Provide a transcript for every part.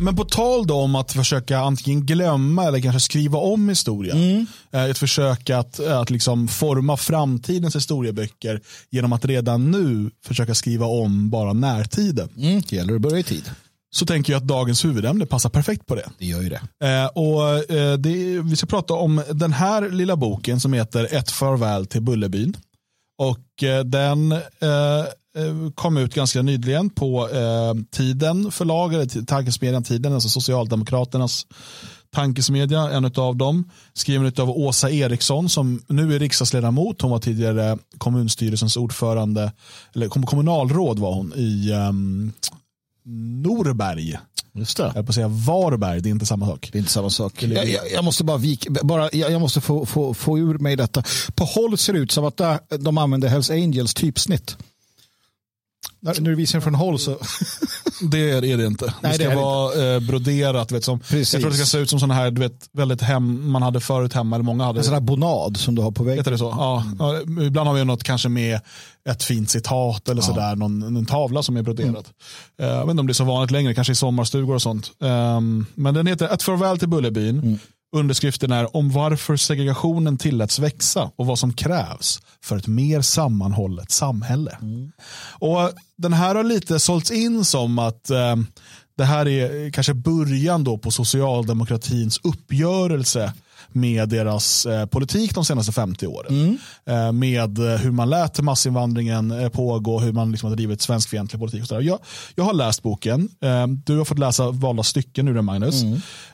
Men på tal då om att försöka antingen glömma eller kanske skriva om historia. Mm. Eh, Ett försök att, att liksom forma framtidens historieböcker genom att redan nu försöka skriva om bara närtiden. Mm. Det gäller att börja i tid. Så tänker jag att dagens huvudämne passar perfekt på det. Det gör ju det. Eh, och eh, det, Vi ska prata om den här lilla boken som heter Ett farväl till Bullerbyn. Och eh, den eh, eh, kom ut ganska nyligen på eh, Tiden förlag, eller tankesmedjan Tiden, alltså Socialdemokraternas tankesmedja, en av dem. Skriven av Åsa Eriksson som nu är riksdagsledamot. Hon var tidigare kommunstyrelsens ordförande, eller kom- kommunalråd var hon i um, Norberg. Just det. Jag på säga Varberg, det är inte samma sak. Det är inte samma sak. Jag, jag, jag måste bara, vika, bara jag, jag måste få, få, få ur mig detta. På håll ser det ut som att där, de använder Hells Angels typsnitt. När, när du visar den från håll så... Det är det inte. Nej, det ska det vara eh, broderat. Vet, som, Precis. jag tror det ska se ut som sådana här, du vet, väldigt hem, man hade förut hemma, eller många hade. En sån här bonad som du har på väggen. Heter det så? Ja, ja, ibland har vi något kanske med ett fint citat eller sådär, någon, en tavla som är broderad. Eh, jag vet inte om det är så vanligt längre, kanske i sommarstugor och sånt. Ehm, men den heter Ett farväl till Bullerbyn. Underskriften är om varför segregationen tilläts växa och vad som krävs för ett mer sammanhållet samhälle. Och Den här har lite sålts in som att eh, det här är kanske början då på socialdemokratins uppgörelse med deras eh, politik de senaste 50 åren. Eh, med eh, hur man lät massinvandringen eh, pågå, hur man liksom har drivit svenskfientlig politik. Och så. Jag, jag har läst boken, eh, du har fått läsa valda stycken ur den Magnus.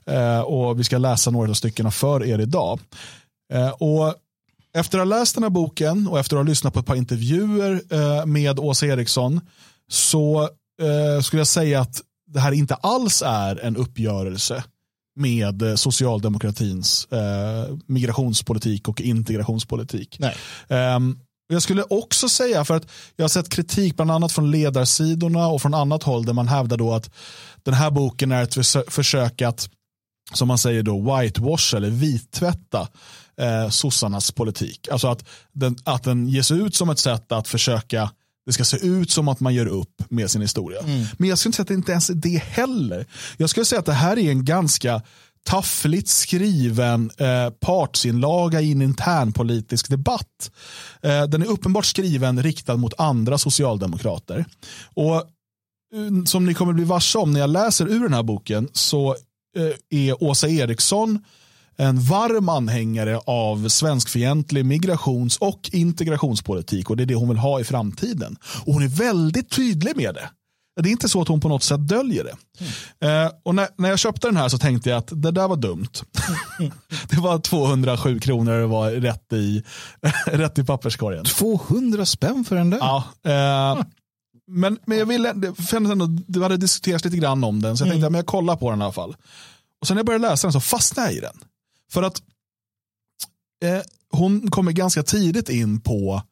Eh, och vi ska läsa några av styckena för er idag. Och efter att ha läst den här boken och efter att ha lyssnat på ett par intervjuer med Åsa Eriksson så skulle jag säga att det här inte alls är en uppgörelse med eh, socialdemokratins eh, migrationspolitik och integrationspolitik. Nej. Ehm, jag skulle också säga, för att jag har sett kritik bland annat från ledarsidorna och från annat håll där man hävdar då att den här boken är ett försö- försök att, som man säger då, whitewash eller vittvätta eh, sossarnas politik. Alltså att den, att den ges ut som ett sätt att försöka det ska se ut som att man gör upp med sin historia. Men jag skulle inte säga att det inte ens är det heller. Jag skulle säga att det här är en ganska taffligt skriven eh, partsinlaga i en internpolitisk debatt. Eh, den är uppenbart skriven riktad mot andra socialdemokrater. Och eh, som ni kommer bli varse om när jag läser ur den här boken så eh, är Åsa Eriksson en varm anhängare av svenskfientlig migrations och integrationspolitik och det är det hon vill ha i framtiden. Och hon är väldigt tydlig med det. Det är inte så att hon på något sätt döljer det. Eh, och när, när jag köpte den här så tänkte jag att det där var dumt. det var 207 kronor det var rätt i, rätt i papperskorgen. 200 spänn för den där? Ja, eh, men, men jag ville, det- ändå, det hade diskuterats lite grann om den så jag tänkte att men jag kollar på den i alla fall. Och sen när jag började läsa den så fastnade jag i den. För att eh, hon kommer ganska tidigt in på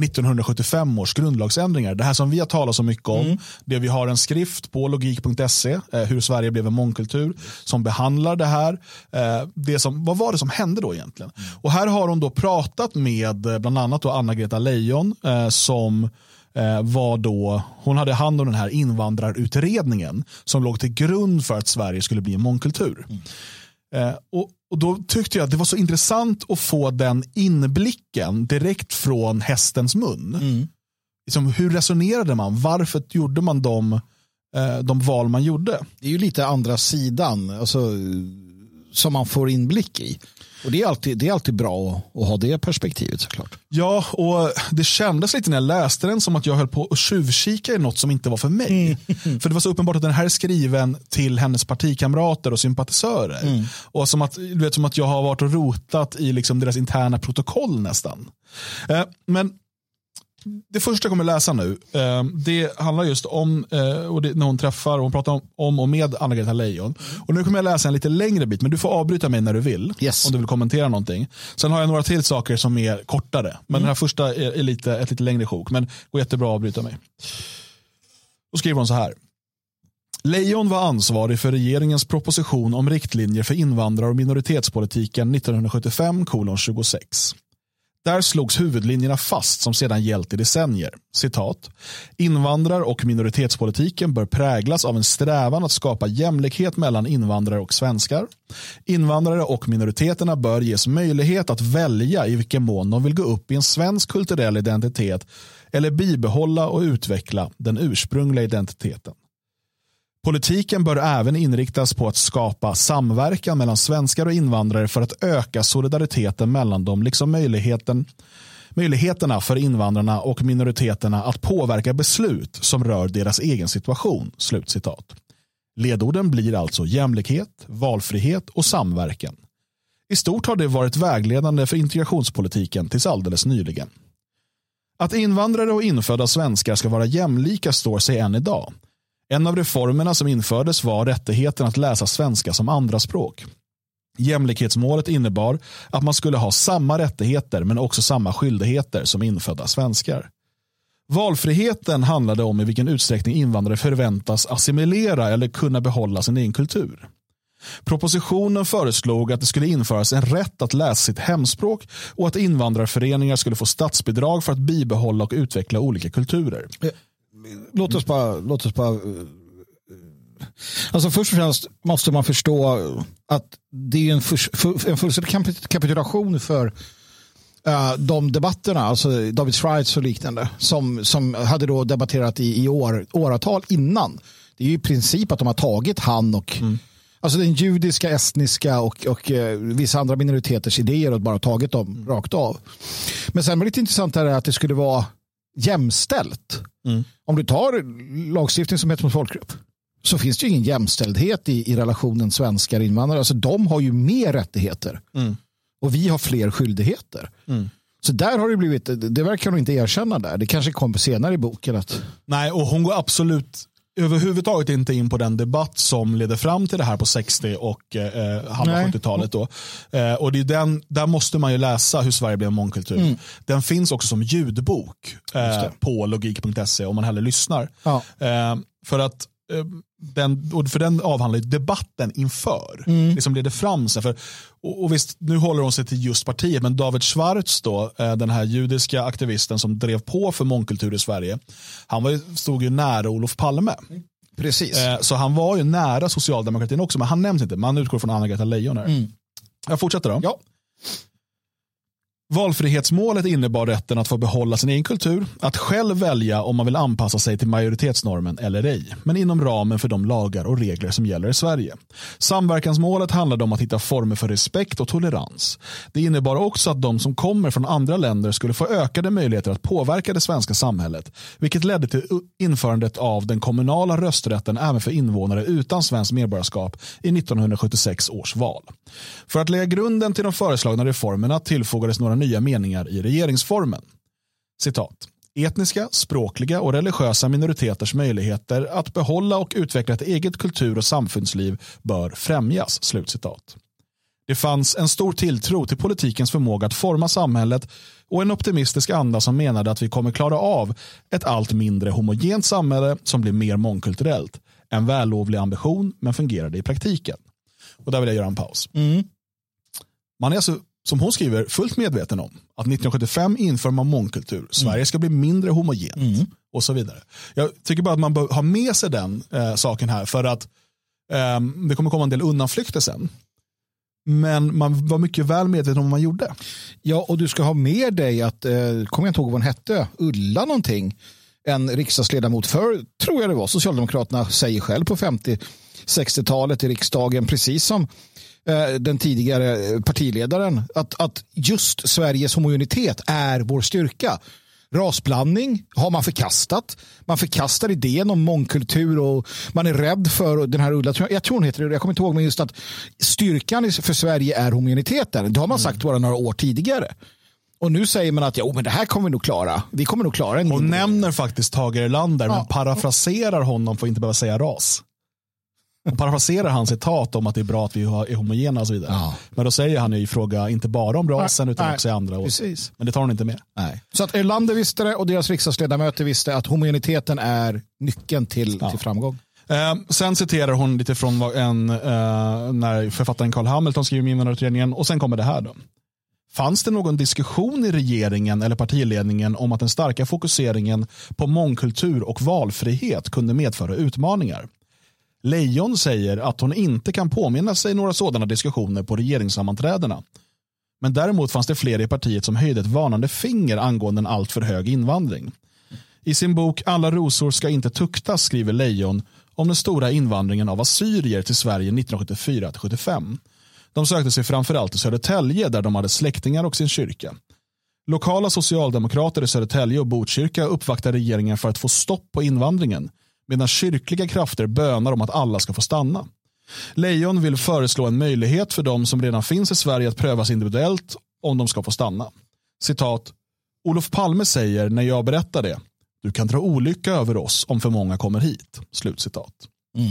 1975 års grundlagsändringar. Det här som vi har talat så mycket om. Det vi har en skrift på logik.se, eh, hur Sverige blev en mångkultur, som behandlar det här. Eh, det som, vad var det som hände då egentligen? Och här har hon då pratat med eh, bland annat Anna-Greta Leijon eh, som eh, var då, hon hade hand om den här invandrarutredningen som låg till grund för att Sverige skulle bli en mångkultur. Eh, och, och Då tyckte jag att det var så intressant att få den inblicken direkt från hästens mun. Liksom, hur resonerade man? Varför gjorde man de, eh, de val man gjorde? Det är ju lite andra sidan alltså, som man får inblick i. Och det är alltid, det är alltid bra att, att ha det perspektivet såklart. Ja, och det kändes lite när jag läste den som att jag höll på att tjuvkika i något som inte var för mig. För det var så uppenbart att den här är skriven till hennes partikamrater och sympatisörer. Och som att, du vet, som att jag har varit och rotat i liksom deras interna protokoll nästan. Eh, men det första jag kommer läsa nu, eh, det handlar just om eh, och det, när hon träffar, och hon pratar om, om och med Anna-Greta Leijon. Och nu kommer jag läsa en lite längre bit, men du får avbryta mig när du vill. Yes. Om du vill kommentera någonting. Sen har jag några till saker som är kortare. Men den här första är, är lite, ett lite längre sjok. Men går jättebra att avbryta mig. Då skriver hon så här. Leijon var ansvarig för regeringens proposition om riktlinjer för invandrar och minoritetspolitiken 1975 26. Där slogs huvudlinjerna fast som sedan gällt i decennier. Citat. Invandrar och minoritetspolitiken bör präglas av en strävan att skapa jämlikhet mellan invandrare och svenskar. Invandrare och minoriteterna bör ges möjlighet att välja i vilken mån de vill gå upp i en svensk kulturell identitet eller bibehålla och utveckla den ursprungliga identiteten. Politiken bör även inriktas på att skapa samverkan mellan svenskar och invandrare för att öka solidariteten mellan dem, liksom möjligheten, möjligheterna för invandrarna och minoriteterna att påverka beslut som rör deras egen situation. Slutcitat. Ledorden blir alltså jämlikhet, valfrihet och samverkan. I stort har det varit vägledande för integrationspolitiken tills alldeles nyligen. Att invandrare och infödda svenskar ska vara jämlika står sig än idag. En av reformerna som infördes var rättigheten att läsa svenska som andraspråk. Jämlikhetsmålet innebar att man skulle ha samma rättigheter men också samma skyldigheter som infödda svenskar. Valfriheten handlade om i vilken utsträckning invandrare förväntas assimilera eller kunna behålla sin egen kultur. Propositionen föreslog att det skulle införas en rätt att läsa sitt hemspråk och att invandrarföreningar skulle få statsbidrag för att bibehålla och utveckla olika kulturer eh, låt oss bara, låt oss bara Alltså först och främst måste man förstå att det är en, för, en fullständig kapitulation för uh, de debatterna, alltså David Schreitz och liknande, som, som hade då debatterat i, i år, åratal innan. Det är ju i princip att de har tagit han och mm. Alltså den judiska, estniska och, och uh, vissa andra minoriteters idéer och bara tagit dem mm. rakt av. Men sen var det lite intressant här att det skulle vara jämställt. Mm. Om du tar lagstiftning som heter mot folkgrupp så finns det ju ingen jämställdhet i, i relationen svenskar-invandrare. Alltså de har ju mer rättigheter mm. och vi har fler skyldigheter. Mm. Så där har det blivit, det verkar hon inte erkänna där. Det kanske kommer senare i boken. Att... Nej, och hon går absolut överhuvudtaget inte in på den debatt som ledde fram till det här på 60 och eh, halva 70-talet. Då. Eh, och det är den, där måste man ju läsa hur Sverige blev mångkultur. Mm. Den finns också som ljudbok eh, på logik.se om man hellre lyssnar. Ja. Eh, för att eh, den, för den avhandlar debatten inför. Mm. Det som leder fram sig. För, och, och, visst, nu håller hon sig till just partiet, men David Schwartz, då, eh, den här judiska aktivisten som drev på för mångkultur i Sverige, han var, stod ju nära Olof Palme. Precis. Eh, så han var ju nära socialdemokratin också, men han nämns inte. Man utgår från Anna-Greta Leijon här. Mm. Jag fortsätter då. Ja. Valfrihetsmålet innebar rätten att få behålla sin egen kultur, att själv välja om man vill anpassa sig till majoritetsnormen eller ej, men inom ramen för de lagar och regler som gäller i Sverige. Samverkansmålet handlade om att hitta former för respekt och tolerans. Det innebar också att de som kommer från andra länder skulle få ökade möjligheter att påverka det svenska samhället, vilket ledde till införandet av den kommunala rösträtten även för invånare utan svenskt medborgarskap i 1976 års val. För att lägga grunden till de föreslagna reformerna tillfogades några nya meningar i regeringsformen. Citat. Etniska, språkliga och religiösa minoriteters möjligheter att behålla och utveckla ett eget kultur och samfundsliv bör främjas. Slutcitat. Det fanns en stor tilltro till politikens förmåga att forma samhället och en optimistisk anda som menade att vi kommer klara av ett allt mindre homogent samhälle som blir mer mångkulturellt. En vällovlig ambition men fungerade i praktiken. Och där vill jag göra en paus. Mm. Man är alltså som hon skriver, fullt medveten om att 1975 inför man mångkultur. Sverige ska bli mindre homogent mm. och så vidare. Jag tycker bara att man bör ha med sig den eh, saken här för att eh, det kommer komma en del undanflykter sen. Men man var mycket väl medveten om vad man gjorde. Ja, och du ska ha med dig att, eh, kommer jag inte ihåg vad hon hette, Ulla någonting, en riksdagsledamot för, tror jag det var, Socialdemokraterna säger själv på 50-60-talet i riksdagen, precis som den tidigare partiledaren att, att just Sveriges homogenitet är vår styrka. Rasblandning har man förkastat. Man förkastar idén om mångkultur och man är rädd för den här Ulla, jag tror hon heter det, jag kommer inte ihåg, men just att styrkan för Sverige är homogeniteten. Det har man sagt bara några år tidigare. Och nu säger man att ja, men det här kommer vi nog klara. Vi kommer nog klara en Hon nämner faktiskt Tage Erlander, ja. men parafraserar honom för att inte behöva säga ras. Och parafraserar han citat om att det är bra att vi är homogena och så vidare. Ja. Men då säger han i fråga inte bara om rasen utan nej, också i andra. Precis. Men det tar hon inte med. Nej. Så att Erlander visste det och deras riksdagsledamöter visste att homogeniteten är nyckeln till, ja. till framgång. Eh, sen citerar hon lite från en, eh, när författaren Carl Hamilton skriver Invandrarutredningen och sen kommer det här. då. Fanns det någon diskussion i regeringen eller partiledningen om att den starka fokuseringen på mångkultur och valfrihet kunde medföra utmaningar? Lejon säger att hon inte kan påminna sig några sådana diskussioner på regeringssammanträdena. Men däremot fanns det fler i partiet som höjde ett varnande finger angående en alltför hög invandring. I sin bok Alla rosor ska inte tuktas skriver Lejon om den stora invandringen av assyrier till Sverige 1974-75. De sökte sig framförallt till Södertälje där de hade släktingar och sin kyrka. Lokala socialdemokrater i Södertälje och Botkyrka uppvaktade regeringen för att få stopp på invandringen medan kyrkliga krafter bönar om att alla ska få stanna. Lejon vill föreslå en möjlighet för de som redan finns i Sverige att prövas individuellt om de ska få stanna. Citat. Olof Palme säger när jag berättar det, du kan dra olycka över oss om för många kommer hit. Slutcitat. Mm.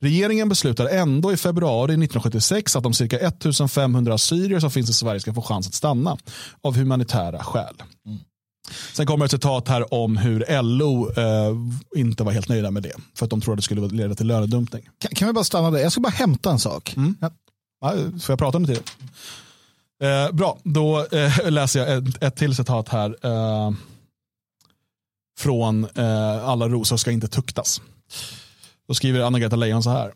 Regeringen beslutar ändå i februari 1976 att de cirka 1500 assyrier som finns i Sverige ska få chans att stanna av humanitära skäl. Mm. Sen kommer ett citat här om hur LO eh, inte var helt nöjda med det. För att de tror att det skulle leda till lönedumpning. Kan, kan vi bara stanna där? Jag ska bara hämta en sak. Mm. Ja. Ja, får jag prata det till eh, Bra, då eh, läser jag ett, ett till citat här. Eh, från eh, Alla rosor ska inte tuktas. Då skriver Anna-Greta Leijon så här.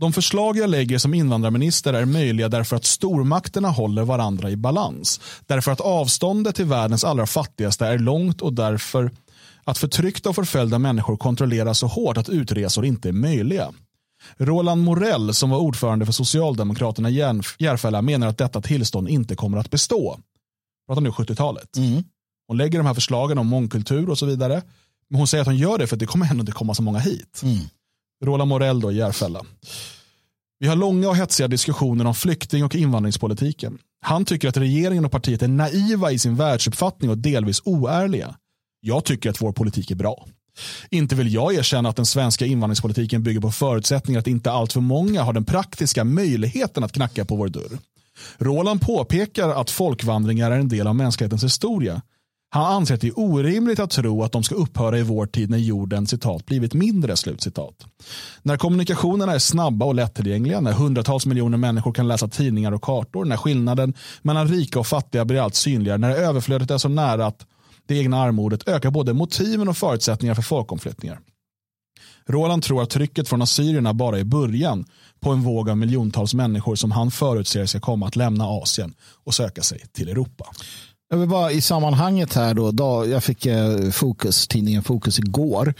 De förslag jag lägger som invandrarminister är möjliga därför att stormakterna håller varandra i balans. Därför att avståndet till världens allra fattigaste är långt och därför att förtryckta och förföljda människor kontrolleras så hårt att utresor inte är möjliga. Roland Morell som var ordförande för Socialdemokraterna i Järfälla menar att detta tillstånd inte kommer att bestå. Pratar nu 70-talet. Mm. Hon lägger de här förslagen om mångkultur och så vidare. Men hon säger att hon gör det för att det kommer ändå inte komma så många hit. Mm. Roland Morell då i Järfälla. Vi har långa och hetsiga diskussioner om flykting och invandringspolitiken. Han tycker att regeringen och partiet är naiva i sin världsuppfattning och delvis oärliga. Jag tycker att vår politik är bra. Inte vill jag erkänna att den svenska invandringspolitiken bygger på förutsättningar att inte alltför många har den praktiska möjligheten att knacka på vår dörr. Roland påpekar att folkvandringar är en del av mänsklighetens historia. Han anser att det är orimligt att tro att de ska upphöra i vår tid när jorden citat, blivit mindre. Slutcitat. När kommunikationerna är snabba och lättillgängliga, när hundratals miljoner människor kan läsa tidningar och kartor, när skillnaden mellan rika och fattiga blir allt synligare, när överflödet är så nära att det egna armodet ökar både motiven och förutsättningar för folkomflyttningar. Roland tror att trycket från assyrierna bara är början på en våg av miljontals människor som han förutser ska komma att lämna Asien och söka sig till Europa. Jag vill bara i sammanhanget här då, då jag fick eh, Fokus, tidningen Fokus igår.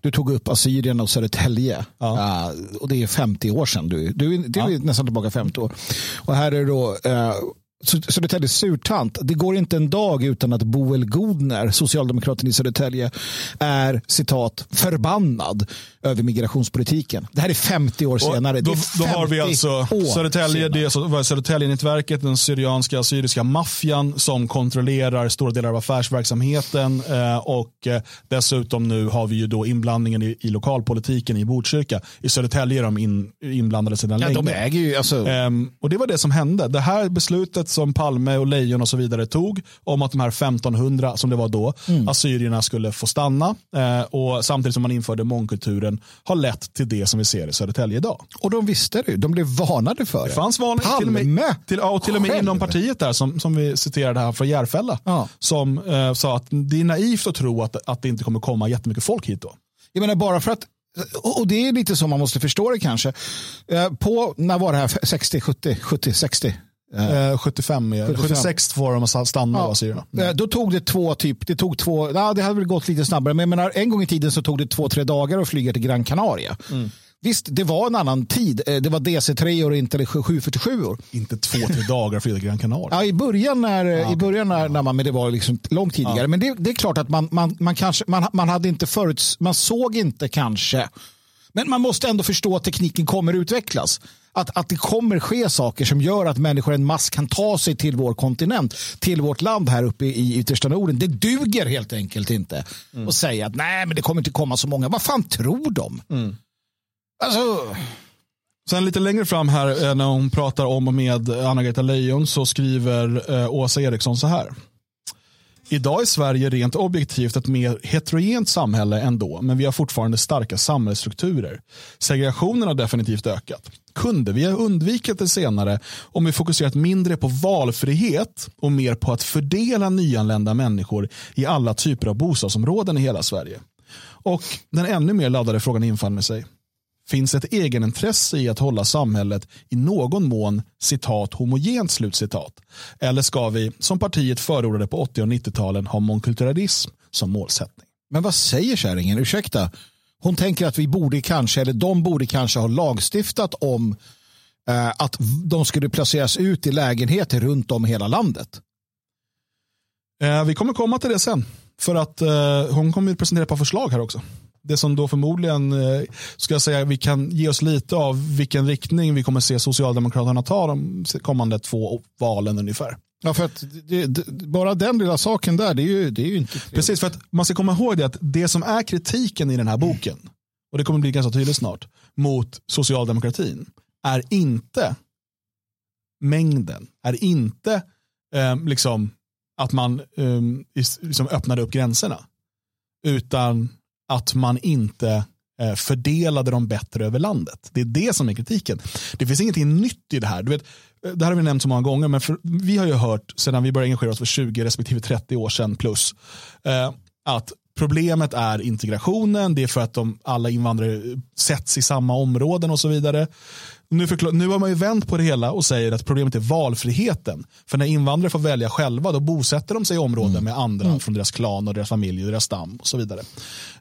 Du tog upp Assyrien och Södertälje. Ja. Uh, och det är 50 år sedan. Du, du, du är ja. nästan tillbaka 50 år. Och här är då uh, Södertälje surtant. Det går inte en dag utan att Boel Godner, socialdemokraten i Södertälje, är citat förbannad över migrationspolitiken. Det här är 50 år senare. Då, då har vi alltså Södertälje, det Södertäljenätverket, den syrianska assyriska maffian som kontrollerar stora delar av affärsverksamheten eh, och eh, dessutom nu har vi ju då inblandningen i, i lokalpolitiken i Botkyrka. I Södertälje är de in, inblandade sedan ja, länge. De äger ju, alltså... Ehm, och det var det som hände. Det här beslutet som Palme och Lejon och så vidare tog om att de här 1500 som det var då, mm. assyrierna skulle få stanna eh, och samtidigt som man införde mångkulturen har lett till det som vi ser i Södertälje idag. Och de visste det, de blev varnade för det. Det fanns varningar till och med, till, och till och med inom partiet där som, som vi citerade här från Järfälla ja. som eh, sa att det är naivt att tro att, att det inte kommer komma jättemycket folk hit då. Jag menar bara för att och det är lite så man måste förstå det kanske. Eh, på, när var det här? 60, 70, 70, 60? Eh, 75, 75, 76 får de att stanna ja. assyrierna. Mm. Då tog det två, typ, det tog två, ja, det hade väl gått lite snabbare, men menar, en gång i tiden så tog det två, tre dagar att flyga till Gran Canaria. Mm. Visst, det var en annan tid. Eh, det var DC3 och inte 747 år. Inte två, tre dagar för Gran Canaria. Ja, i början när, ja, i början när, när man, men det var liksom långt tidigare. Ja. Men det, det, är klart att man, man, man, kanske, man, man hade inte förut, man såg inte kanske men man måste ändå förstå att tekniken kommer utvecklas. Att, att det kommer ske saker som gör att människor en mass kan ta sig till vår kontinent, till vårt land här uppe i yttersta Norden. Det duger helt enkelt inte mm. att säga att nej, men det kommer inte komma så många. Vad fan tror de? Mm. Alltså... Sen lite längre fram här eh, när hon pratar om och med Anna-Greta Leijon så skriver eh, Åsa Eriksson så här. Idag är Sverige rent objektivt ett mer heterogent samhälle än då, men vi har fortfarande starka samhällsstrukturer. Segregationen har definitivt ökat. Kunde vi ha undvikit det senare om vi fokuserat mindre på valfrihet och mer på att fördela nyanlända människor i alla typer av bostadsområden i hela Sverige? Och den ännu mer laddade frågan infann sig. Finns ett egenintresse i att hålla samhället i någon mån citat homogent slutcitat? Eller ska vi, som partiet förordade på 80 och 90-talen, ha mångkulturalism som målsättning? Men vad säger kärringen? Ursäkta. Hon tänker att vi borde kanske, eller de borde kanske ha lagstiftat om eh, att de skulle placeras ut i lägenheter runt om hela landet. Eh, vi kommer komma till det sen. För att eh, hon kommer att presentera ett par förslag här också. Det som då förmodligen, eh, ska jag säga, vi kan ge oss lite av vilken riktning vi kommer se Socialdemokraterna ta de kommande två valen ungefär. Ja, för att det, det, bara den lilla saken där, det är ju, det är ju inte trevligt. Precis, för att man ska komma ihåg det att det som är kritiken i den här boken, och det kommer bli ganska tydligt snart, mot socialdemokratin är inte mängden, är inte eh, liksom att man um, liksom öppnade upp gränserna, utan att man inte eh, fördelade dem bättre över landet. Det är det som är kritiken. Det finns ingenting nytt i det här. Du vet, eh, det här har vi nämnt så många gånger, men för, vi har ju hört sedan vi började engagera oss för 20 respektive 30 år sedan plus, eh, att problemet är integrationen, det är för att de, alla invandrare eh, sätts i samma områden och så vidare. Nu, förklar, nu har man ju vänt på det hela och säger att problemet är valfriheten. För när invandrare får välja själva då bosätter de sig i områden mm. med andra mm. från deras klan och deras familj och deras stam och så vidare.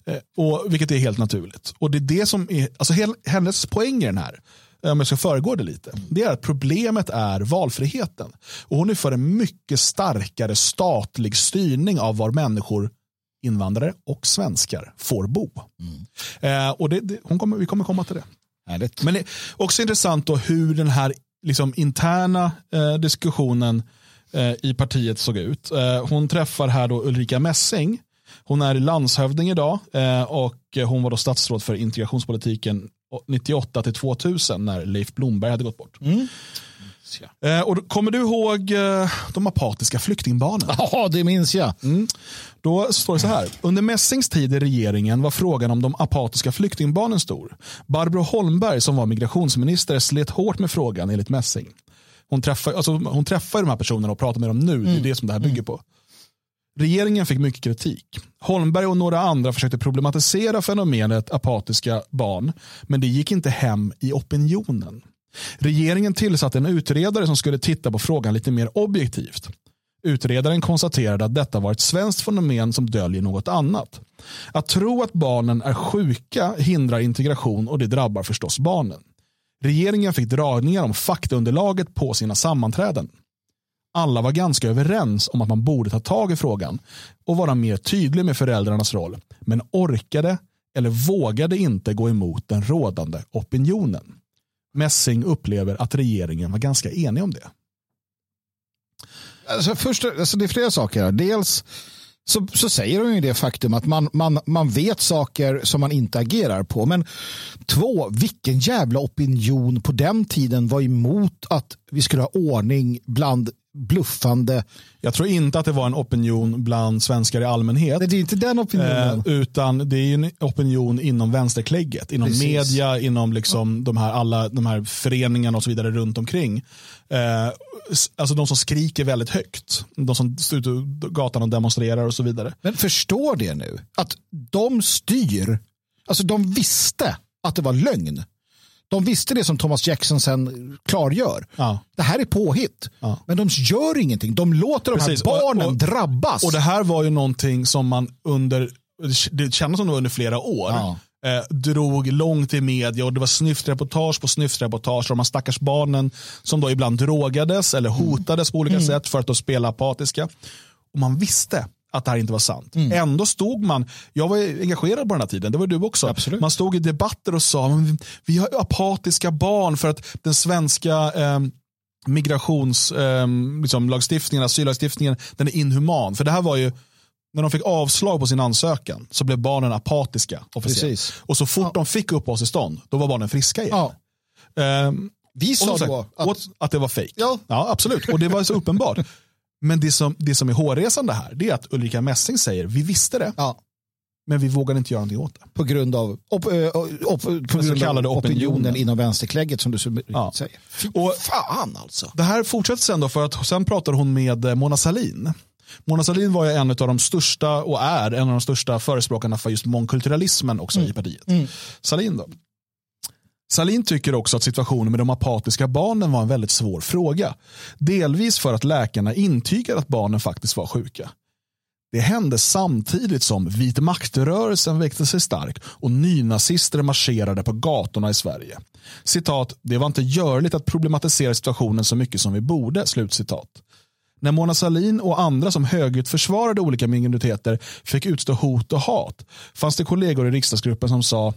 Eh, och, vilket är helt naturligt. Och det är det som är, alltså hennes poäng i den här, om jag ska föregå det lite, det är att problemet är valfriheten. Och hon är för en mycket starkare statlig styrning av var människor invandrare och svenskar får bo. Mm. Eh, och det, det, hon kommer, vi kommer komma till det. Härligt. Men det är också intressant då hur den här liksom, interna eh, diskussionen eh, i partiet såg ut. Eh, hon träffar här då Ulrika Messing. Hon är landshövding idag eh, och hon var då statsråd för integrationspolitiken 98 till 2000 när Leif Blomberg hade gått bort. Mm. Eh, och kommer du ihåg eh, de apatiska flyktingbarnen? Ja, det minns jag. Mm. Då står det så här. Under Messings tid i regeringen var frågan om de apatiska flyktingbarnen stor. Barbro Holmberg som var migrationsminister slet hårt med frågan enligt Messing. Hon träffar, alltså, hon träffar de här personerna och pratar med dem nu. Mm. Det är mm. det som det här bygger mm. på. Regeringen fick mycket kritik. Holmberg och några andra försökte problematisera fenomenet apatiska barn, men det gick inte hem i opinionen. Regeringen tillsatte en utredare som skulle titta på frågan lite mer objektivt. Utredaren konstaterade att detta var ett svenskt fenomen som döljer något annat. Att tro att barnen är sjuka hindrar integration och det drabbar förstås barnen. Regeringen fick dragningar om faktaunderlaget på sina sammanträden. Alla var ganska överens om att man borde ta tag i frågan och vara mer tydlig med föräldrarnas roll, men orkade eller vågade inte gå emot den rådande opinionen. Messing upplever att regeringen var ganska enig om det. Alltså först, alltså det är flera saker. Dels så, så säger de ju det faktum att man, man, man vet saker som man inte agerar på. Men två, vilken jävla opinion på den tiden var emot att vi skulle ha ordning bland bluffande. Jag tror inte att det var en opinion bland svenskar i allmänhet. Nej, det är inte den opinionen. Eh, utan det är en opinion inom vänsterklägget. Inom Precis. media, inom liksom de här, alla de här föreningarna och så vidare runt omkring. Eh, alltså de som skriker väldigt högt. De som står ute på gatan och demonstrerar och så vidare. Men förstår det nu? Att de styr, alltså de visste att det var lögn. De visste det som Thomas Jackson sen klargör. Ja. Det här är påhitt. Ja. Men de gör ingenting. De låter Precis. de här barnen och, och, drabbas. Och det här var ju någonting som man under, det kändes som det var under flera år. Ja. Eh, drog långt i media och det var snyftreportage på snyftreportage om de stackars barnen som då ibland drogades eller hotades mm. på olika mm. sätt för att de spela apatiska. Och man visste att det här inte var sant. Mm. Ändå stod man, jag var engagerad på den här tiden, det var du också. Absolut. Man stod i debatter och sa, vi har apatiska barn för att den svenska eh, migrationslagstiftningen, eh, liksom, asyllagstiftningen, den är inhuman. För det här var ju, när de fick avslag på sin ansökan så blev barnen apatiska. Precis. Och så fort ja. de fick uppehållstillstånd, då var barnen friska igen. Ja. Um, vi sa då att, att, det var fejk. Ja. ja, absolut. Och det var så uppenbart. Men det som, det som är hårresande här det är att Ulrika Messing säger vi visste det, Ja. men vi vågade inte göra någonting åt det. På grund av, op, eh, op, på grund kallade av opinionen opinionen. inom vänsterklägget som du Ja. säger. Och- fan alltså. Det här fortsätter sen då för att sen pratar hon med eh, Mona Sahlin. Mona Sahlin var ju en av de största och är en av de största förespråkarna för just mångkulturalismen också i partiet. Sahlin då. Sahlin tycker också att situationen med de apatiska barnen var en väldigt svår fråga. Delvis för att läkarna intygade att barnen faktiskt var sjuka. Det hände samtidigt som vit maktrörelsen växte sig stark och nynazister marscherade på gatorna i Sverige. Citat, det var inte görligt att problematisera situationen så mycket som vi borde. Slutcitat. När Mona Sahlin och andra som högljutt försvarade olika minoriteter fick utstå hot och hat fanns det kollegor i riksdagsgruppen som sa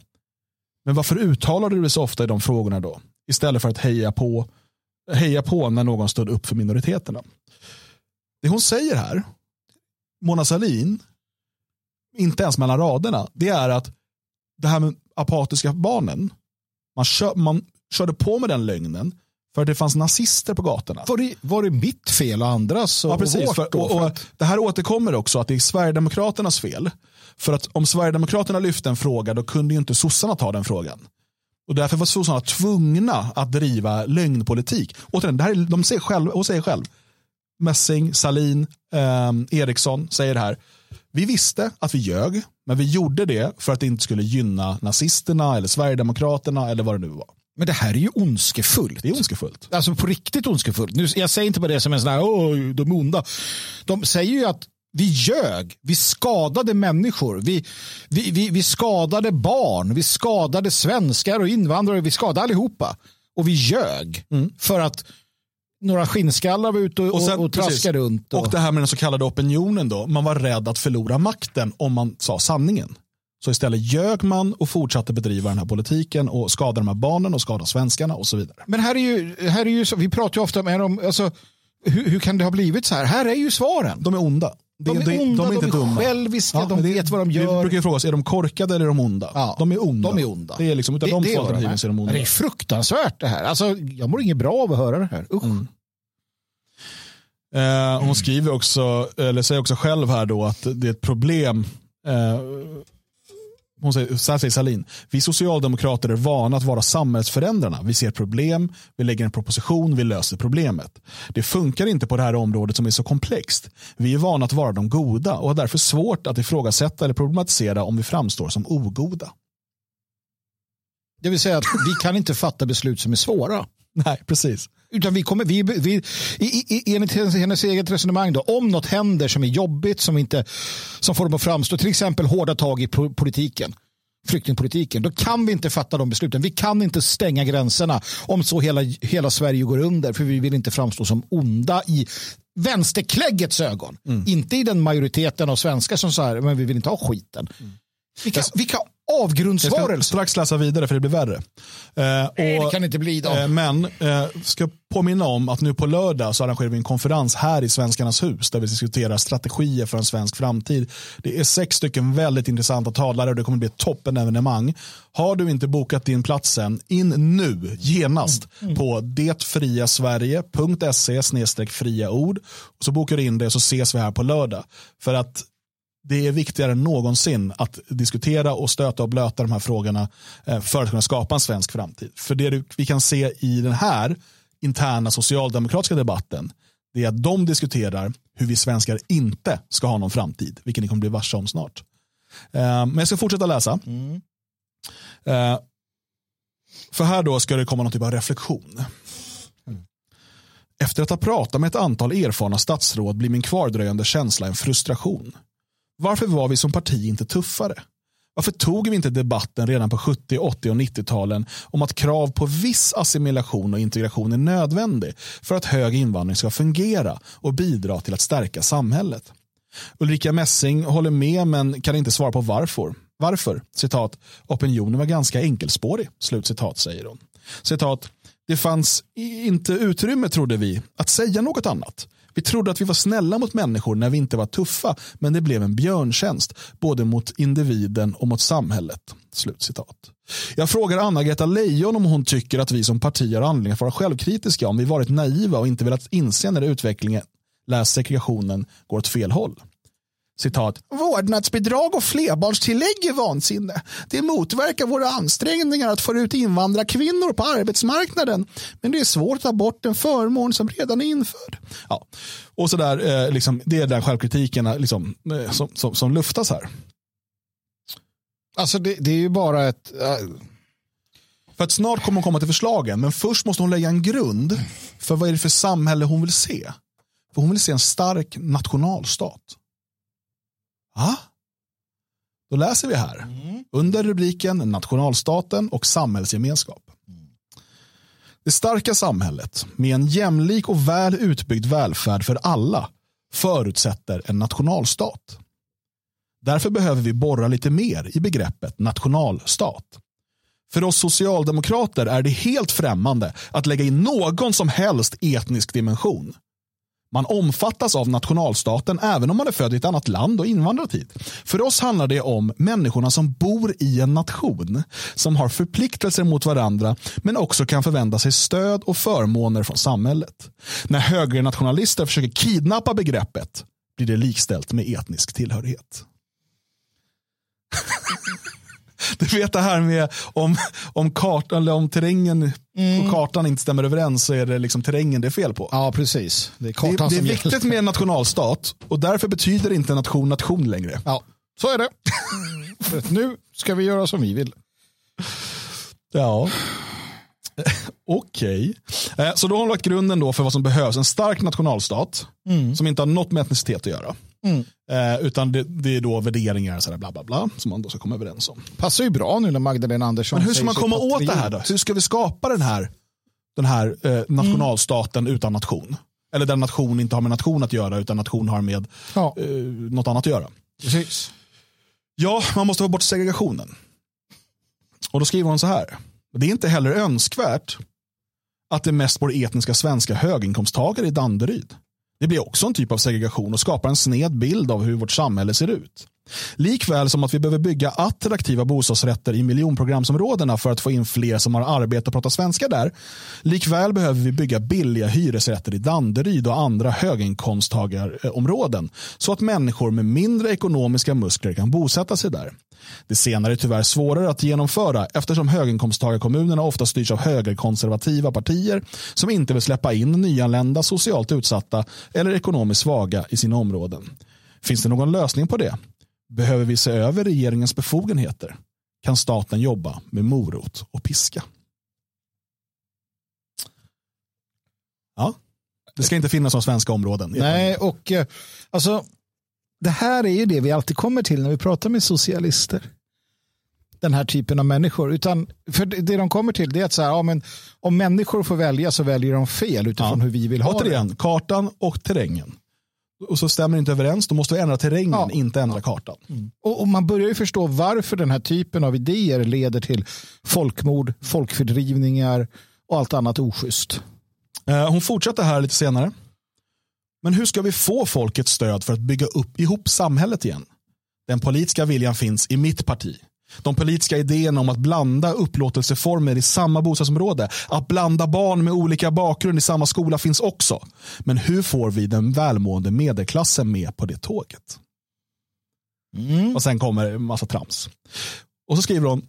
men varför uttalade du dig så ofta i de frågorna då? Istället för att heja på, heja på när någon stod upp för minoriteterna. Det hon säger här, Mona Sahlin, inte ens mellan raderna, det är att det här med apatiska barnen, man, kör, man körde på med den lögnen för att det fanns nazister på gatorna. Var det, var det mitt fel och andras och, Ja, precis. och vårt För, och, och, det här återkommer också att det är Sverigedemokraternas fel. För att om Sverigedemokraterna lyfte en fråga då kunde ju inte sossarna ta den frågan. Och därför var sossarna tvungna att driva lögnpolitik. Återigen, det här är, de säger själv, och säger själv. Messing, Salin, eh, Eriksson säger det här. Vi visste att vi ljög, men vi gjorde det för att det inte skulle gynna nazisterna eller Sverigedemokraterna eller vad det nu var. Men det här är ju ondskefullt. Det är ondskefullt. Alltså på riktigt ondskefullt. Nu, jag säger inte bara det som en sån här, åh, de är onda. De säger ju att vi ljög, vi skadade människor, vi, vi, vi, vi skadade barn, vi skadade svenskar och invandrare, vi skadade allihopa. Och vi ljög för att några skinnskallar var ute och, och, sen- och, precis. traskade runt. Och, Och det här med den så kallade opinionen då. Man var rädd att förlora makten om man sa sanningen. Så istället ljög man och fortsatte bedriva den här politiken och skada de här barnen och skada svenskarna och så vidare. Men här är ju, här är ju så, vi pratar ju ofta med om, alltså, hur, hur kan det ha blivit så här? Här är ju svaren. De är onda. De är onda, de är dumma. själviska, de men det- vet vad de Vi gör. brukar ju fråga oss, är de korkade eller är de onda? Ja, de är onda. De är onda. Det är liksom, utav de två är vad alternativen är. så är de onda. Det är fruktansvärt det här. Alltså, jag mår inget bra av att höra det här. Usch. Mm. Eh, hon skriver också, eller säger också själv här då att det är ett problem. Eh, hon säger, så här säger Salin, vi socialdemokrater är vana att vara samhällsförändrarna. Vi ser problem, vi lägger en proposition, vi löser problemet. Det funkar inte på det här området som är så komplext. Vi är vana att vara de goda och har därför svårt att ifrågasätta eller problematisera om vi framstår som ogoda. Det vill säga att vi kan inte fatta beslut som är svåra. Nej, precis. Utan vi kommer, vi, vi, i, i, enligt hennes, hennes eget resonemang då, om något händer som är jobbigt, som, inte, som får dem att framstå, till exempel hårda tag i po- politiken, flyktingpolitiken, då kan vi inte fatta de besluten. Vi kan inte stänga gränserna om så hela, hela Sverige går under, för vi vill inte framstå som onda i vänsterkläggets ögon. Inte i den majoriteten av svenskar som säger men vi vill inte ha skiten. Vilka, vilka Jag ska strax läsa vidare för det blir värre. Eh, Nej, och- det kan inte bli då. Eh, Men eh, ska påminna om att nu på lördag så arrangerar vi en konferens här i Svenskarnas hus där vi diskuterar strategier för en svensk framtid. Det är sex stycken väldigt intressanta talare och det kommer bli ett toppenevenemang. Har du inte bokat din plats än, in nu genast på detfriasverige.se fria ord. Och så bokar du in det så ses vi här på lördag. För att det är viktigare än någonsin att diskutera och stöta och blöta de här frågorna eh, för att kunna skapa en svensk framtid. För det vi kan se i den här interna socialdemokratiska debatten det är att de diskuterar hur vi svenskar inte ska ha någon framtid, vilket ni kommer bli varse om snart. Eh, men jag ska fortsätta läsa. Mm. För här då ska det komma någon typ av reflektion. Efter att ha pratat med ett antal erfarna statsråd blir min kvardröjande känsla en frustration. Varför var vi som parti inte tuffare? Varför tog vi inte debatten redan på 70, 80 och 90-talen om att krav på viss assimilation och integration är nödvändig för att hög invandring ska fungera och bidra till att stärka samhället? Ulrika Messing håller med men kan inte svara på varför. Varför? Citat, opinionen var ganska enkelspårig. Slutcitat säger hon. Citat, det fanns inte utrymme trodde vi att säga något annat. Vi trodde att vi var snälla mot människor när vi inte var tuffa, men det blev en björntjänst både mot individen och mot samhället. Slutcitat. Jag frågar Anna-Greta Leijon om hon tycker att vi som parti har anledning att vara självkritiska om vi varit naiva och inte velat inse när utvecklingen, läs segregationen går åt fel håll. Citat. Vårdnadsbidrag och flerbarnstillägg är vansinne. Det motverkar våra ansträngningar att få ut invandrarkvinnor på arbetsmarknaden. Men det är svårt att ta bort en förmån som redan är införd. Ja. Och så där, eh, liksom, det är den självkritiken eh, liksom, eh, som, som, som luftas här. Alltså det, det är ju bara ett... Uh... För att snart kommer hon komma till förslagen, men först måste hon lägga en grund för vad är det för samhälle hon vill se. För hon vill se en stark nationalstat. Ja. Då läser vi här, mm. under rubriken nationalstaten och samhällsgemenskap. Det starka samhället med en jämlik och väl utbyggd välfärd för alla förutsätter en nationalstat. Därför behöver vi borra lite mer i begreppet nationalstat. För oss socialdemokrater är det helt främmande att lägga in någon som helst etnisk dimension. Man omfattas av nationalstaten även om man är född i ett annat land och invandrat hit. För oss handlar det om människorna som bor i en nation, som har förpliktelser mot varandra, men också kan förvänta sig stöd och förmåner från samhället. När högernationalister försöker kidnappa begreppet blir det likställt med etnisk tillhörighet. Du vet det här med om, om, kartan, eller om terrängen mm. och kartan inte stämmer överens så är det liksom terrängen det är fel på. Ja, precis. Det är, kartan det, det är viktigt gäller. med en nationalstat och därför betyder inte nation nation längre. Ja, så är det. Nu ska vi göra som vi vill. Ja. Okej. Okay. Eh, så då har hon lagt grunden då för vad som behövs. En stark nationalstat mm. som inte har något med etnicitet att göra. Mm. Eh, utan det, det, är då värderingar så bla, bla, bla, som man då ska komma överens om. Passar ju bra nu när Magdalena Andersson Men hur ska man komma åt det här då? Hur ska vi skapa den här, den här eh, nationalstaten mm. utan nation? Eller där nation inte har med nation att göra utan nation har med ja. eh, något annat att göra. Precis. Ja, man måste få bort segregationen. Och då skriver hon så här. Det är inte heller önskvärt att det mest bor etniska svenska höginkomsttagare i Danderyd. Det blir också en typ av segregation och skapar en sned bild av hur vårt samhälle ser ut. Likväl som att vi behöver bygga attraktiva bostadsrätter i miljonprogramsområdena för att få in fler som har arbete och pratar svenska där. Likväl behöver vi bygga billiga hyresrätter i Danderyd och andra höginkomsttagarområden så att människor med mindre ekonomiska muskler kan bosätta sig där. Det senare är tyvärr svårare att genomföra eftersom höginkomsttagarkommunerna ofta styrs av högerkonservativa partier som inte vill släppa in nyanlända, socialt utsatta eller ekonomiskt svaga i sina områden. Finns det någon lösning på det? Behöver vi se över regeringens befogenheter? Kan staten jobba med morot och piska? Ja, det ska inte finnas några svenska områden. Nej, och eh, alltså det här är ju det vi alltid kommer till när vi pratar med socialister. Den här typen av människor. Utan, för det de kommer till är att så här, ja, men, om människor får välja så väljer de fel utifrån ja. hur vi vill ha Återigen, det. kartan och terrängen. Och så stämmer det inte överens, då måste vi ändra terrängen, ja. inte ändra kartan. Mm. Och, och, man börjar ju förstå varför den här typen av idéer leder till folkmord, folkfördrivningar och allt annat oschysst. Eh, hon fortsätter här lite senare. Men hur ska vi få folkets stöd för att bygga upp ihop samhället igen? Den politiska viljan finns i mitt parti. De politiska idéerna om att blanda upplåtelseformer i samma bostadsområde, att blanda barn med olika bakgrund i samma skola finns också. Men hur får vi den välmående medelklassen med på det tåget? Mm. Och sen kommer en massa trams. Och så skriver hon,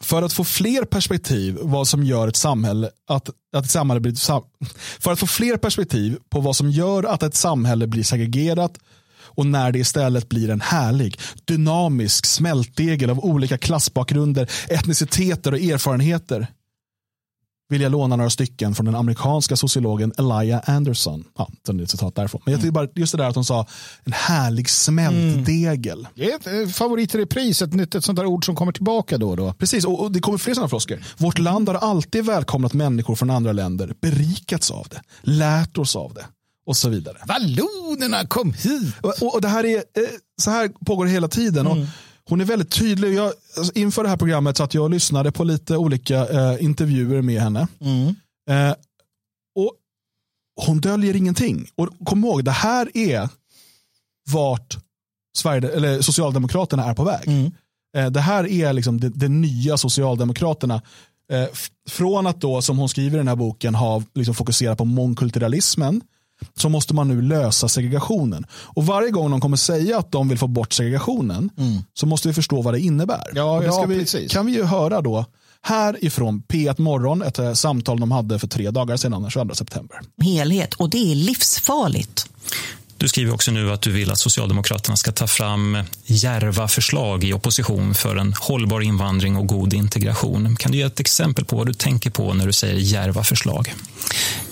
för att få fler perspektiv vad som gör ett samhälle att, att ett samhälle blir för att få fler perspektiv på vad som gör att ett samhälle blir segregerat och när det istället blir en härlig, dynamisk smältdegel av olika klassbakgrunder, etniciteter och erfarenheter vill jag låna några stycken från den amerikanska sociologen Elia Anderson. Ja, det är ett citat därifrån. Men jag tycker bara just det där att hon sa en härlig smältdegel. Mm. Det är eh, i repris, ett nytt ett sånt där ord som kommer tillbaka då och då. Precis, och, och det kommer fler sådana floskler. Vårt land har alltid välkomnat människor från andra länder, berikats av det, lärt oss av det och så vidare. Vallonerna kom hit! Och, och, det här är, eh, så här pågår det hela tiden. Mm. Och hon är väldigt tydlig. Jag, alltså, inför det här programmet så att jag lyssnade på lite olika eh, intervjuer med henne. Mm. Eh, och Hon döljer ingenting. Och kom ihåg, det här är vart Sverige, eller Socialdemokraterna är på väg. Mm. Eh, det här är liksom det, det nya Socialdemokraterna. Eh, från att då, som hon skriver i den här boken, ha liksom fokuserat på mångkulturalismen så måste man nu lösa segregationen. Och varje gång de kommer säga att de vill få bort segregationen så måste vi förstå vad det innebär. Ja, ja, vi, precis. kan vi ju höra då här ifrån P1 Morgon, ett eh, samtal de hade för tre dagar sedan, den 22 september. helhet och det är livsfarligt. Du skriver också nu att du vill att Socialdemokraterna ska ta fram järva förslag i opposition för en hållbar invandring och god integration. Kan du ge ett exempel på vad du tänker på när du säger järva förslag?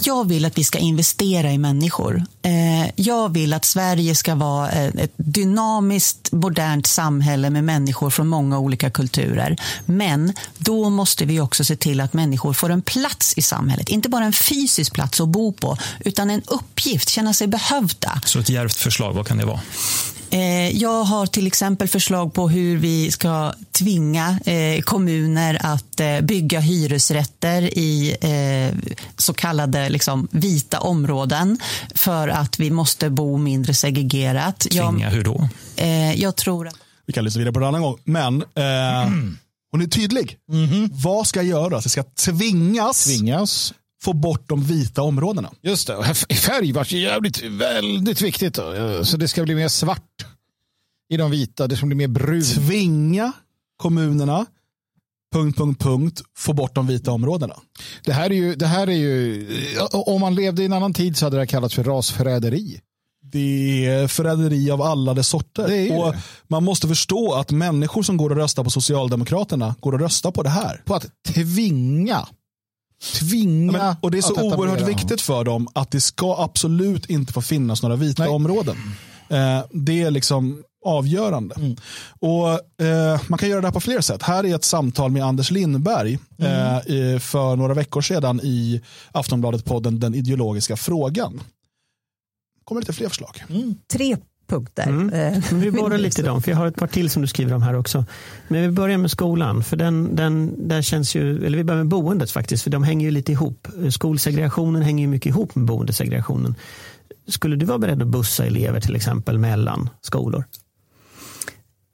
Jag vill att vi ska investera i människor. Eh, Jag vill att Sverige ska vara eh, ett dynamiskt, modernt samhälle med människor från många olika kulturer. Men då måste vi också se till att människor får en plats i samhället. Inte bara en fysisk plats att bo på, utan en uppgift, känna sig behövda. Så ett djärvt förslag, vad kan det vara? Eh, Jag har till exempel förslag på hur vi ska tvinga eh, kommuner att eh, bygga hyresrätter i så kallade liksom, vita områden för att vi måste bo mindre segregerat. Tvinga, Jag, hur då? jag tror att Vi kan lyssna vidare på det en annan gång. Men eh, hon är tydlig. Vad ska göras? Det ska tvingas Tvingas. Få bort de vita områdena. Just det. Färg var jävligt, väldigt viktigt. Då. Så det ska bli mer svart i de vita. Det ska bli mer brunt. Tvinga kommunerna punkt, punkt, punkt, få bort de vita områdena. Det här är ju, det här är ju om man levde i en annan tid så hade det här kallats för rasförräderi. Det är förräderi av alla dess sorter. Det och det. Man måste förstå att människor som går och röstar på Socialdemokraterna går och röstar på det här. På att tvinga. Tvinga. Men, och det är så oerhört viktigt för dem att det ska absolut inte få finnas några vita Nej. områden. Eh, det är liksom avgörande. Mm. Och eh, Man kan göra det här på fler sätt. Här är ett samtal med Anders Lindberg Mm. eh, för några veckor sedan i Aftonbladet-podden Den ideologiska frågan. kommer lite fler förslag. Tre punkter. Mm. Eh, Men vi borrar lite i dem, för jag har ett par till som du skriver om här också. Men vi börjar med skolan, för den, den, där känns ju, eller vi börjar med boendet faktiskt, för de hänger ju lite ihop. Skolsegregationen hänger ju mycket ihop med boendesegregationen. Skulle du vara beredd att bussa elever till exempel mellan skolor?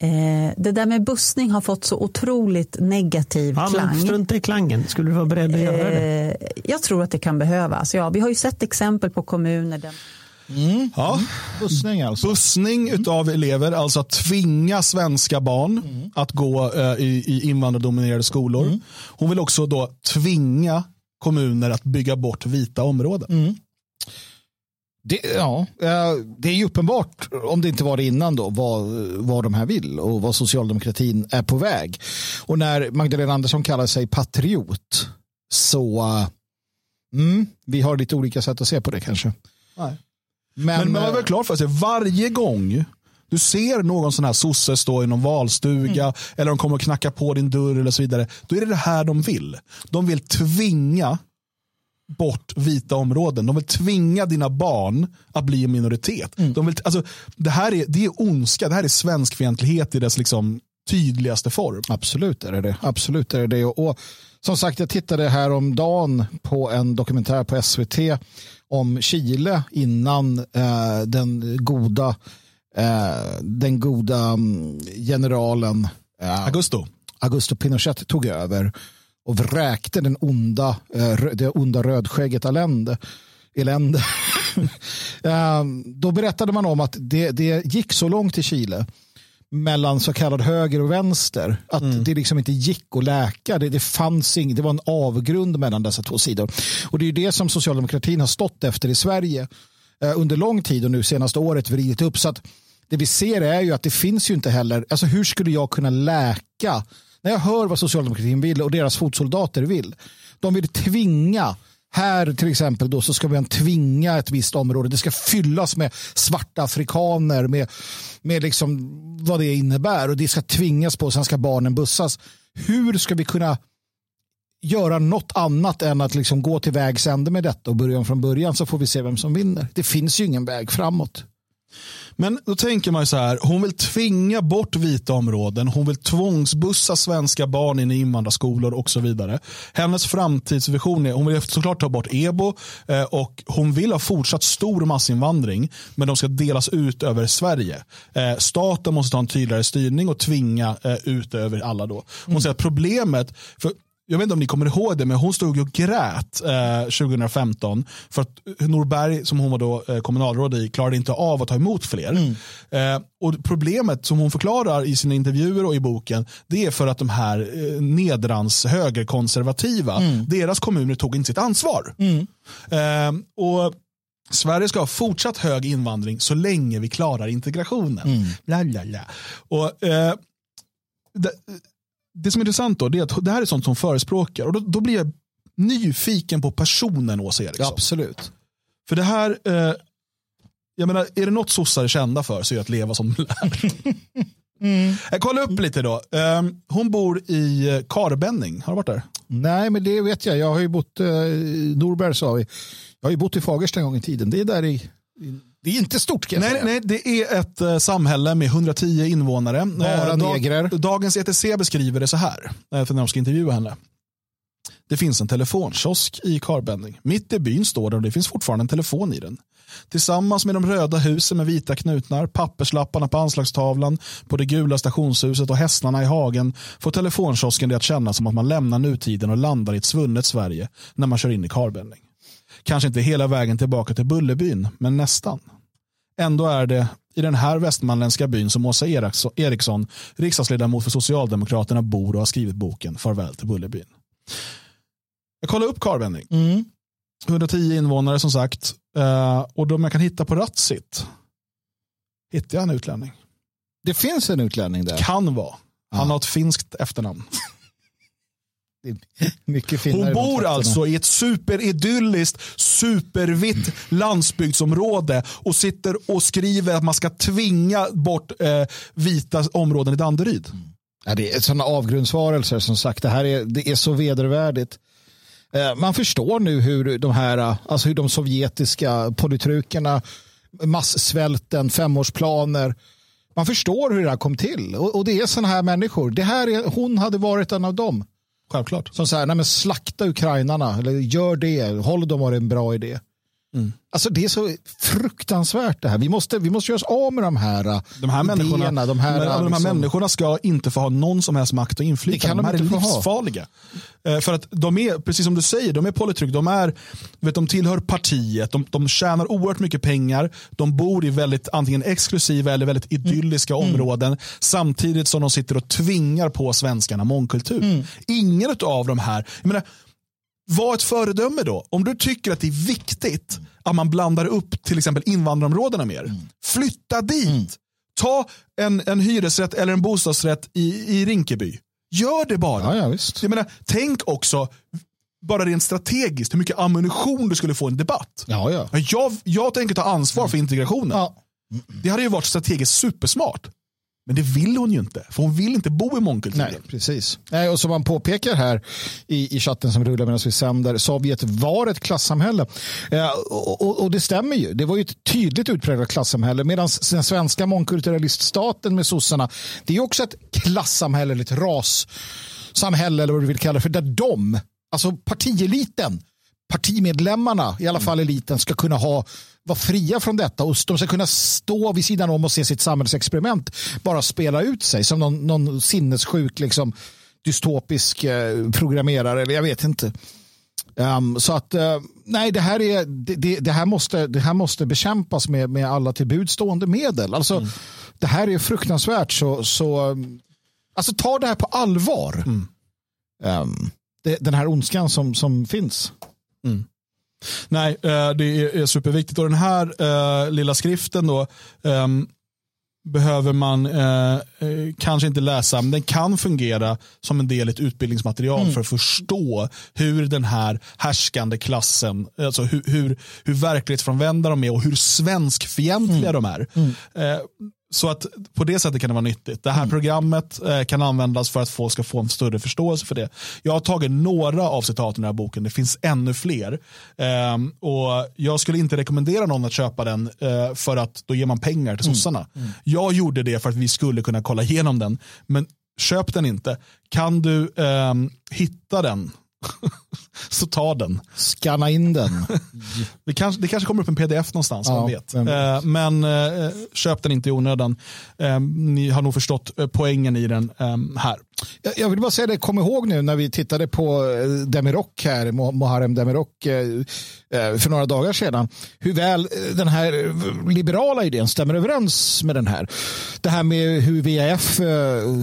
Eh, det där med bussning har fått så otroligt negativ Ja, men klang. strunta i klangen. Skulle du vara beredd att göra det? Eh, jag tror att det kan behövas. Ja, vi har ju sett exempel på kommuner där Ja. Bussning alltså. Bussning av elever, alltså att tvinga svenska barn att gå eh, i, i invandrardominerade skolor. Hon vill också då tvinga kommuner att bygga bort vita områden. Det, ja, eh, det är ju uppenbart, om det inte var det innan då, vad, vad de här vill och vad socialdemokratin är på väg. Och när Magdalena Andersson kallar sig patriot så mm, vi har lite olika sätt att se på det kanske. Nej. Men, Men man har eh, väl klart för sig, varje gång du ser någon sån här sosse stå i någon valstuga eller de kommer att knacka på din dörr eller så vidare. Då är det det här de vill. De vill tvinga bort vita områden. De vill tvinga dina barn att bli en minoritet. De vill, alltså, det här är, det är ondska, det här är svenskfientlighet i dess liksom, tydligaste form. Absolut är det det. Absolut är det, det. Och, och som sagt, jag tittade här om dagen på en dokumentär på SVT om Chile innan eh, den goda, eh, den goda mm, generalen eh, Augusto. Augusto Pinochet tog över och vräkte den onda, eh, det onda rödskägget elände. elände. Eh, Då berättade man om att det, det gick så långt i Chile mellan så kallad höger och vänster att det liksom inte gick att läka. Det, det fanns ing, det var en avgrund mellan dessa två sidor. Och det är ju det som socialdemokratin har stått efter i Sverige eh, under lång tid och nu senaste året vridit upp. Så att det vi ser är ju att det finns ju inte heller, alltså hur skulle jag kunna läka när jag hör vad socialdemokratin vill och deras fotsoldater vill. De vill tvinga här till exempel då så ska man tvinga ett visst område. Det ska fyllas med svarta afrikaner med, med liksom vad det innebär och det ska tvingas på sen ska barnen bussas. Hur ska vi kunna göra något annat än att liksom gå till vägs ände med detta och börja om från början så får vi se vem som vinner. Det finns ju ingen väg framåt. Men då tänker man ju så här, hon vill tvinga bort vita områden, hon vill tvångsbussa svenska barn in i invandrarskolor och så vidare. Hennes framtidsvision är, hon vill såklart ta bort EBO eh, och hon vill ha fortsatt stor massinvandring, men de ska delas ut över Sverige. Eh, staten måste ta en tydligare styrning och tvinga eh, ut över alla då. Hon säger att problemet, för jag vet inte om ni kommer ihåg det, men hon stod och grät eh, 2015 för att Norberg, som hon var då eh, kommunalråd i, klarade inte av att ta emot fler. Eh, och Problemet som hon förklarar i sina intervjuer och i boken, det är för att de här eh, nedrans högerkonservativa, deras kommuner tog inte sitt ansvar. Eh, och Sverige ska ha fortsatt hög invandring så länge vi klarar integrationen. Bla, bla, bla. Och, eh, det, det som är intressant då, det är att det här är sånt som förespråkar. Och då, då blir jag nyfiken på personen Åsa Eriksson. Absolut. För det här, eh, jag menar, är det något sossar är kända för så är det att leva som de lär. Jag kollar upp lite då. Eh, hon bor i eh, Karbenning, har du varit där? Nej, men det vet jag. Jag har ju bott eh, i Norberg sa vi. Jag har ju bott i Fagersta en gång i tiden. Det är där i, i det är inte stort kan jag Nej, säga. nej, det är ett eh, samhälle med 110 invånare. Bara Eh, dag- negrer. Dagens ETC beskriver det så här, eh, för när de ska intervjua henne. Det finns en telefonkiosk i Karbenning. Mitt i byn står den och det finns fortfarande en telefon i den. Tillsammans med de röda husen med vita knutnar, papperslapparna på anslagstavlan, på det gula stationshuset och hästarna i hagen får telefonkiosken det att kännas som att man lämnar nutiden och landar i ett svunnet Sverige när man kör in i Karbenning. Kanske inte hela vägen tillbaka till Bullerbyn, men nästan. Ändå är det i den här västmanländska byn som Åsa Eriksson- riksdagsledamot för Socialdemokraterna, bor och har skrivit boken Farväl till Bullerbyn. Jag kollar upp Karlvenning. Mm. 110 invånare som sagt. Eh, och de jag kan hitta på Ratsit hittar jag en utlänning. Det finns en utlänning där. Kan vara. Han Ja. har ett finskt efternamn. Det är mycket finare Hon bor alltså i ett superidylliskt, supervitt landsbygdsområde och sitter och skriver att man ska tvinga bort eh, vita områden i Danderyd. Ja, det är sådana avgrundsvarelser som sagt. Det här är, det är så vedervärdigt. Eh, Man förstår nu hur de här, alltså hur de sovjetiska politrukerna, massvälten, femårsplaner, man förstår hur det här kom till. Och, och det är sådana här människor. Det här är, hon hade varit en av dem. Självklart. Som säger, nej men slakta ukrainarna, eller gör det, håll dem var en bra idé. Mm. Alltså det är så fruktansvärt det här. Vi måste, vi måste göra oss av med de här, eh, De här, människorna, idéerna, de här, men, de här liksom- människorna ska inte få ha någon som helst makt och inflytande. De de här är få ha. livsfarliga. Eh, För att de är, precis som du säger, de är polittryck. De, är, vet, de tillhör partiet, de, de tjänar oerhört mycket pengar, de bor i väldigt antingen exklusiva eller väldigt idylliska Mm. områden samtidigt som de sitter och tvingar på svenskarna mångkultur. Mm. Ingen av de här, jag menar, var ett föredöme då. Om du tycker att det är viktigt att man blandar upp till exempel invandrarområdena mer. Flytta dit. Ta en, en hyresrätt eller en bostadsrätt i, i Rinkeby. Gör det bara. Ja, ja, visst. Jag menar, tänk också, bara rent strategiskt, hur mycket ammunition du skulle få i en debatt. Ja, ja. Jag, jag tänker ta ansvar för integrationen. ja. Det hade ju varit strategiskt supersmart. Men det vill hon ju inte, för hon vill inte bo i mångkulturen. Nej, precis. Nej, och som man påpekar här i, i chatten som rullar medan vi sänder, Sovjet var ett klassamhälle. Eh, och, och, och det stämmer ju. Det var ju ett tydligt utpräglat klassamhälle. Medan den svenska mångkulturaliststaten med sossarna, det är också ett klassamhälle, eller ett rassamhälle eller vad du vill kalla det för, där de, alltså partieliten, partimedlemmarna, i alla fall eliten, ska kunna ha vara fria från detta och de ska kunna stå vid sidan om och se sitt samhällsexperiment bara spela ut sig som någon, någon sinnessjuk liksom, dystopisk eh, programmerare eller jag vet inte. Ehm, så att eh, nej, det här, är, det, det, det, här måste, det här måste bekämpas med, med alla till buds stående medel. Alltså, Det här är fruktansvärt. Så, så, alltså, ta det här på allvar. Ehm, det, den här ondskan som, som finns. Nej, eh, det är, superviktigt. Och den här eh, lilla skriften då ehm, behöver man eh, kanske inte läsa, men den kan fungera som en del i ett utbildningsmaterial för att förstå hur den här härskande klassen, alltså hur, hur, hur verklighetsfrånvända de är och hur svenskfientliga de är. Eh, så att på det sättet kan det vara nyttigt. Det här programmet eh, kan användas för att folk ska få en större förståelse för det. Jag har tagit några av citaten i den här boken, det finns ännu fler. Ehm, och Jag skulle inte rekommendera någon att köpa den eh, för att då ger man pengar till sossarna. Jag gjorde det för att vi skulle kunna kolla igenom den. Men köp den inte. Kan du ehm, hitta den så ta den. Scanna in den. Det kanske, det kanske kommer upp en pdf någonstans, Ja, vet. vet. Eh, men eh, köp den inte i onödan. Eh, ni har nog förstått poängen i den här. Jag vill bara säga det, kom ihåg nu när vi tittade på eh, Demirok här, Muharrem Demirok eh, eh, för några dagar sedan, hur väl den här liberala idén stämmer överens med den här. Det här med hur VAF,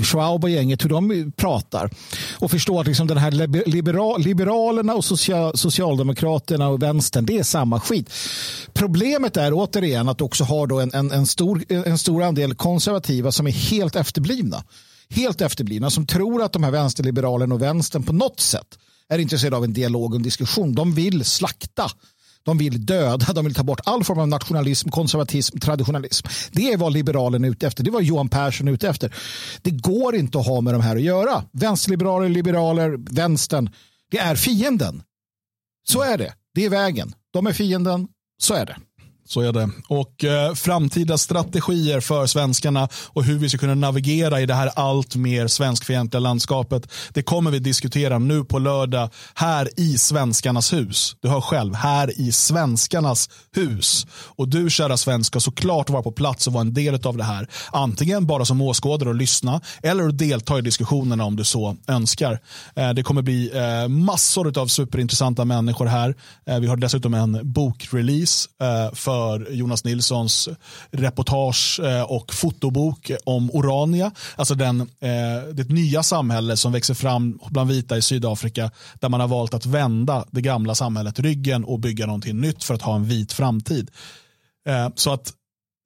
Schwab och gänget, hur de pratar. Och förstå att liksom den här liberal, Liberalerna och social, Socialdemokraterna och vänstern, det är samma skit. Problemet är återigen att du också har då en, en, en, stor, en stor andel konservativa som är helt efterblivna helt efterblivna som tror att de här vänsterliberalerna och vänstern på något sätt är intresserade av en dialog och en diskussion. De vill slakta. De vill döda, de vill ta bort all form av nationalism, konservatism, traditionalism. Det är vad liberalen är ute efter. Det var Johan Persson ute efter. Det går inte att ha med de här att göra. Vänsterliberaler, liberaler, vänstern. Det är fienden. Så är det. Det är vägen. De är fienden. Så är det. Så är det. Och eh, framtida strategier för svenskarna och hur vi ska kunna navigera i det här allt mer svenskfientliga landskapet. Det kommer vi diskutera nu på lördag här i Svenskarnas hus. Du hör själv, här i Svenskarnas hus. Och du kära svensk ska såklart vara på plats och vara en del av det här. Antingen bara som åskådare och lyssna eller att delta i diskussionerna om du så önskar. Eh, det kommer bli eh, massor av superintressanta människor här. Eh, vi har dessutom en bokrelease eh, för för Jonas Nilssons reportage eh, och fotobok om Orania. Alltså den, eh, det nya samhälle som växer fram bland vita i Sydafrika där man har valt att vända det gamla samhället ryggen och bygga någonting nytt för att ha en vit framtid. Eh, så att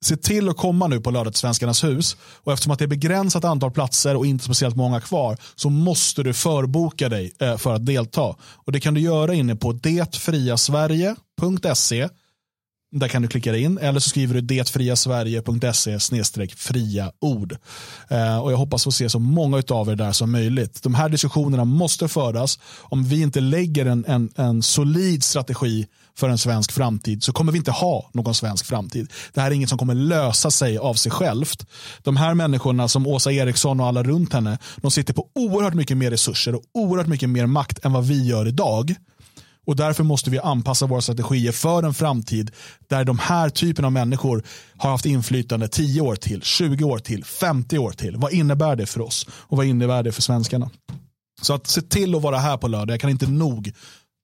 se till att komma nu på lördag till Svenskarnas hus. Och eftersom att det är begränsat antal platser och inte speciellt många kvar så måste du förboka dig för att delta. Och Det kan du göra inne på detfriasverige.se där kan du klicka dig in eller så skriver du detfriasverige.se fria ord. Eh, och jag hoppas få se så många av er där som möjligt. De här diskussionerna måste föras. Om vi inte lägger en, en, en solid strategi för en svensk framtid så kommer vi inte ha någon svensk framtid. Det här är inget som kommer lösa sig av sig självt. De här människorna som Åsa Eriksson och alla runt henne, de sitter på oerhört mycket mer resurser och oerhört mycket mer makt än vad vi gör idag. Och därför måste vi anpassa våra strategier för en framtid där de här typen av människor har haft inflytande 10 år till, 20 år till, 50 år till. Vad innebär det för oss och vad innebär det för svenskarna? Så att se till att vara här på lördag. Jag kan inte nog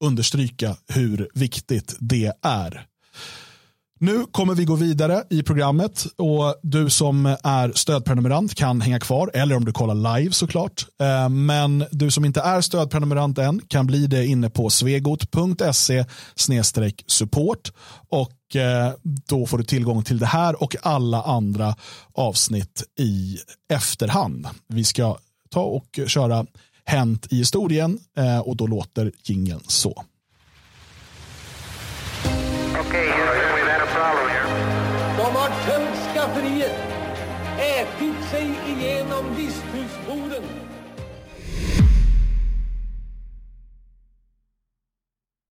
understryka hur viktigt det är. Nu kommer vi gå vidare i programmet och du som är stödprenumerant kan hänga kvar eller om du kollar live såklart. Eh, men du som inte är stödprenumerant än kan bli det inne på svegot.se support och eh, då får du tillgång till det här och alla andra avsnitt i efterhand. Vi ska ta och köra Hänt i historien eh, och då låter gingen så.